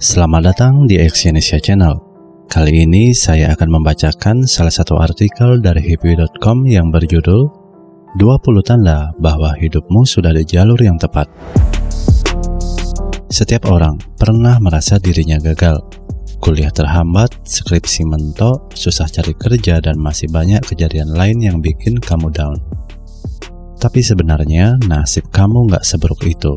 Selamat datang di Exyonesia Channel. Kali ini saya akan membacakan salah satu artikel dari hippie.com yang berjudul 20 tanda bahwa hidupmu sudah di jalur yang tepat. Setiap orang pernah merasa dirinya gagal. Kuliah terhambat, skripsi mentok, susah cari kerja, dan masih banyak kejadian lain yang bikin kamu down. Tapi sebenarnya nasib kamu nggak seburuk itu.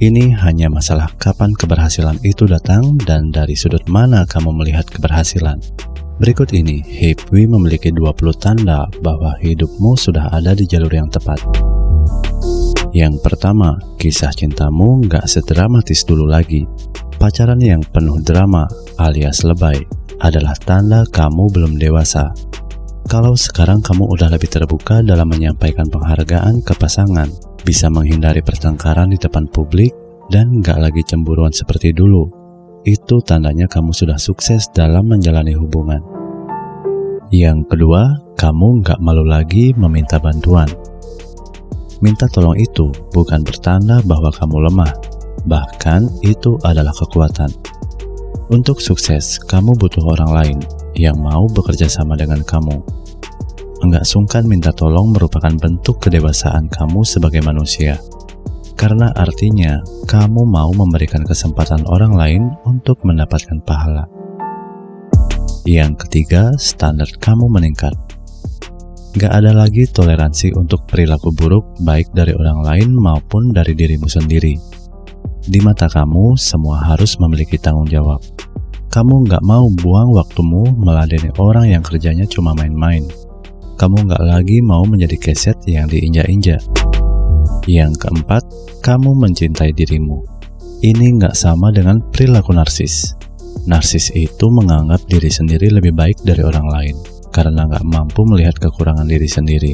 Ini hanya masalah kapan keberhasilan itu datang dan dari sudut mana kamu melihat keberhasilan. Berikut ini, Hipwi memiliki 20 tanda bahwa hidupmu sudah ada di jalur yang tepat. Yang pertama, kisah cintamu nggak sedramatis dulu lagi. Pacaran yang penuh drama alias lebay adalah tanda kamu belum dewasa. Kalau sekarang kamu udah lebih terbuka dalam menyampaikan penghargaan ke pasangan, bisa menghindari pertengkaran di depan publik, dan gak lagi cemburuan seperti dulu. Itu tandanya kamu sudah sukses dalam menjalani hubungan. Yang kedua, kamu gak malu lagi meminta bantuan. Minta tolong itu bukan bertanda bahwa kamu lemah, bahkan itu adalah kekuatan. Untuk sukses, kamu butuh orang lain yang mau bekerja sama dengan kamu. Enggak sungkan minta tolong merupakan bentuk kedewasaan kamu sebagai manusia. Karena artinya, kamu mau memberikan kesempatan orang lain untuk mendapatkan pahala. Yang ketiga, standar kamu meningkat. Gak ada lagi toleransi untuk perilaku buruk baik dari orang lain maupun dari dirimu sendiri. Di mata kamu, semua harus memiliki tanggung jawab. Kamu gak mau buang waktumu meladeni orang yang kerjanya cuma main-main kamu nggak lagi mau menjadi keset yang diinjak-injak. Yang keempat, kamu mencintai dirimu. Ini nggak sama dengan perilaku narsis. Narsis itu menganggap diri sendiri lebih baik dari orang lain karena nggak mampu melihat kekurangan diri sendiri.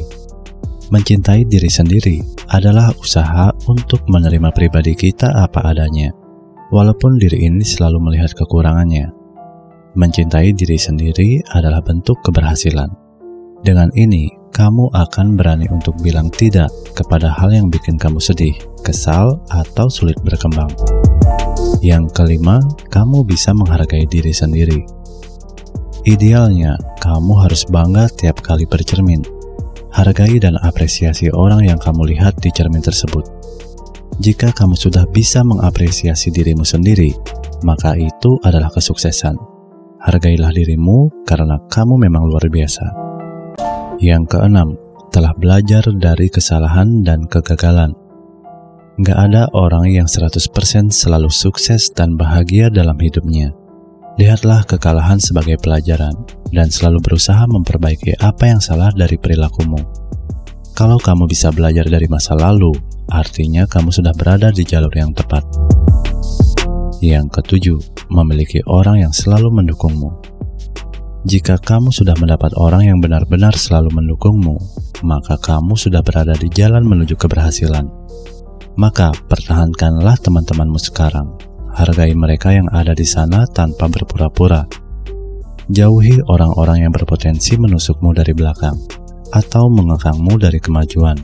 Mencintai diri sendiri adalah usaha untuk menerima pribadi kita apa adanya, walaupun diri ini selalu melihat kekurangannya. Mencintai diri sendiri adalah bentuk keberhasilan dengan ini, kamu akan berani untuk bilang tidak kepada hal yang bikin kamu sedih, kesal, atau sulit berkembang. Yang kelima, kamu bisa menghargai diri sendiri. Idealnya, kamu harus bangga tiap kali bercermin. Hargai dan apresiasi orang yang kamu lihat di cermin tersebut. Jika kamu sudah bisa mengapresiasi dirimu sendiri, maka itu adalah kesuksesan. Hargailah dirimu karena kamu memang luar biasa. Yang keenam, telah belajar dari kesalahan dan kegagalan. Gak ada orang yang 100% selalu sukses dan bahagia dalam hidupnya. Lihatlah kekalahan sebagai pelajaran dan selalu berusaha memperbaiki apa yang salah dari perilakumu. Kalau kamu bisa belajar dari masa lalu, artinya kamu sudah berada di jalur yang tepat. Yang ketujuh, memiliki orang yang selalu mendukungmu. Jika kamu sudah mendapat orang yang benar-benar selalu mendukungmu, maka kamu sudah berada di jalan menuju keberhasilan. Maka pertahankanlah teman-temanmu sekarang. Hargai mereka yang ada di sana tanpa berpura-pura. Jauhi orang-orang yang berpotensi menusukmu dari belakang atau mengekangmu dari kemajuan.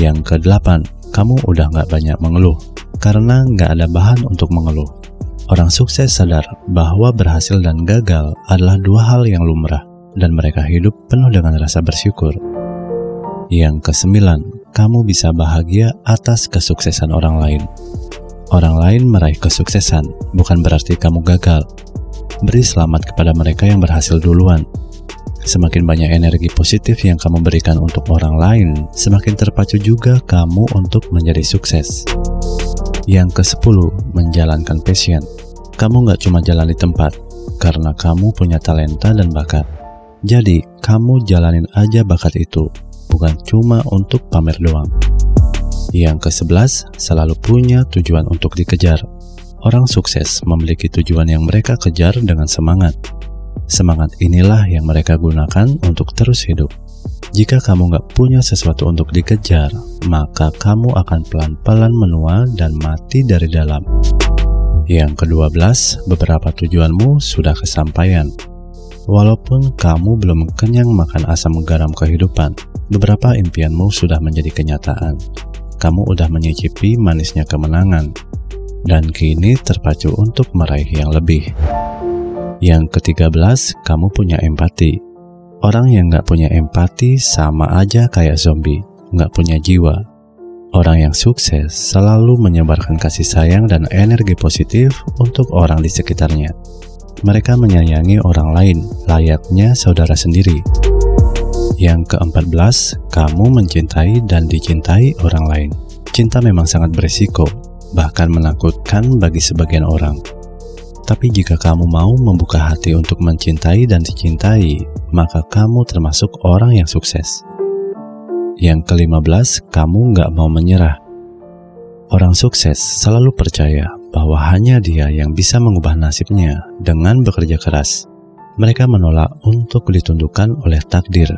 Yang kedelapan, kamu udah gak banyak mengeluh karena gak ada bahan untuk mengeluh. Orang sukses sadar bahwa berhasil dan gagal adalah dua hal yang lumrah, dan mereka hidup penuh dengan rasa bersyukur. Yang kesembilan, kamu bisa bahagia atas kesuksesan orang lain. Orang lain meraih kesuksesan bukan berarti kamu gagal. Beri selamat kepada mereka yang berhasil duluan. Semakin banyak energi positif yang kamu berikan untuk orang lain, semakin terpacu juga kamu untuk menjadi sukses. Yang ke-10, menjalankan passion. Kamu nggak cuma jalan di tempat, karena kamu punya talenta dan bakat. Jadi, kamu jalanin aja bakat itu, bukan cuma untuk pamer doang. Yang ke-11, selalu punya tujuan untuk dikejar. Orang sukses memiliki tujuan yang mereka kejar dengan semangat. Semangat inilah yang mereka gunakan untuk terus hidup. Jika kamu nggak punya sesuatu untuk dikejar, maka kamu akan pelan-pelan menua dan mati dari dalam. Yang kedua belas, beberapa tujuanmu sudah kesampaian. Walaupun kamu belum kenyang makan asam garam kehidupan, beberapa impianmu sudah menjadi kenyataan. Kamu udah menyicipi manisnya kemenangan. dan kini terpacu untuk meraih yang lebih. Yang ketiga belas, kamu punya empati. Orang yang nggak punya empati sama aja kayak zombie, nggak punya jiwa. Orang yang sukses selalu menyebarkan kasih sayang dan energi positif untuk orang di sekitarnya. Mereka menyayangi orang lain layaknya saudara sendiri. Yang keempat belas, kamu mencintai dan dicintai orang lain. Cinta memang sangat berisiko, bahkan menakutkan bagi sebagian orang. Tapi jika kamu mau membuka hati untuk mencintai dan dicintai, maka kamu termasuk orang yang sukses. Yang kelima belas, kamu nggak mau menyerah. Orang sukses selalu percaya bahwa hanya dia yang bisa mengubah nasibnya dengan bekerja keras. Mereka menolak untuk ditundukkan oleh takdir.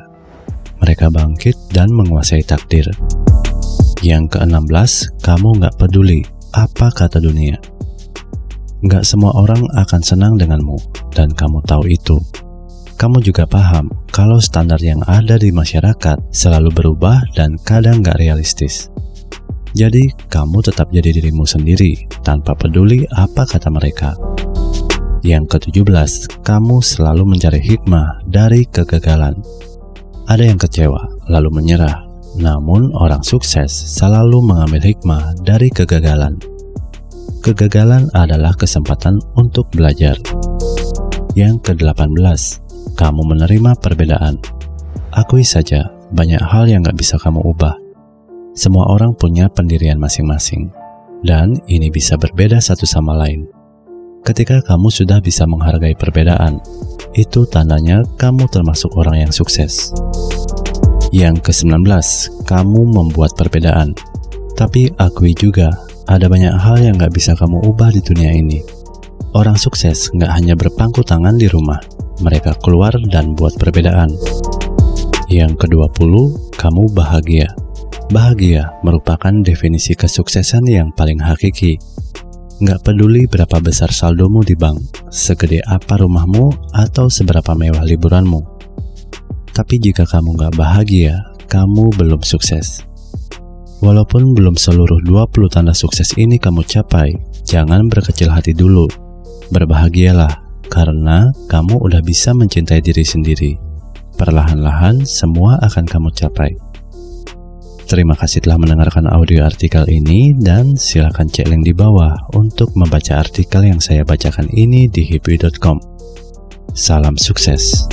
Mereka bangkit dan menguasai takdir. Yang keenam belas, kamu nggak peduli apa kata dunia. Nggak semua orang akan senang denganmu, dan kamu tahu itu. Kamu juga paham kalau standar yang ada di masyarakat selalu berubah dan kadang nggak realistis. Jadi, kamu tetap jadi dirimu sendiri tanpa peduli apa kata mereka. Yang ke-17, kamu selalu mencari hikmah dari kegagalan. Ada yang kecewa, lalu menyerah, namun orang sukses selalu mengambil hikmah dari kegagalan. Kegagalan adalah kesempatan untuk belajar. Yang ke-18, kamu menerima perbedaan. Akui saja, banyak hal yang gak bisa kamu ubah. Semua orang punya pendirian masing-masing, dan ini bisa berbeda satu sama lain. Ketika kamu sudah bisa menghargai perbedaan, itu tandanya kamu termasuk orang yang sukses. Yang ke-19, kamu membuat perbedaan. Tapi akui juga, ada banyak hal yang gak bisa kamu ubah di dunia ini. Orang sukses gak hanya berpangku tangan di rumah, mereka keluar dan buat perbedaan. Yang ke-20, kamu bahagia. Bahagia merupakan definisi kesuksesan yang paling hakiki. Gak peduli berapa besar saldomu di bank, segede apa rumahmu, atau seberapa mewah liburanmu tapi jika kamu gak bahagia, kamu belum sukses. Walaupun belum seluruh 20 tanda sukses ini kamu capai, jangan berkecil hati dulu. Berbahagialah, karena kamu udah bisa mencintai diri sendiri. Perlahan-lahan semua akan kamu capai. Terima kasih telah mendengarkan audio artikel ini dan silakan cek link di bawah untuk membaca artikel yang saya bacakan ini di hipwi.com. Salam sukses.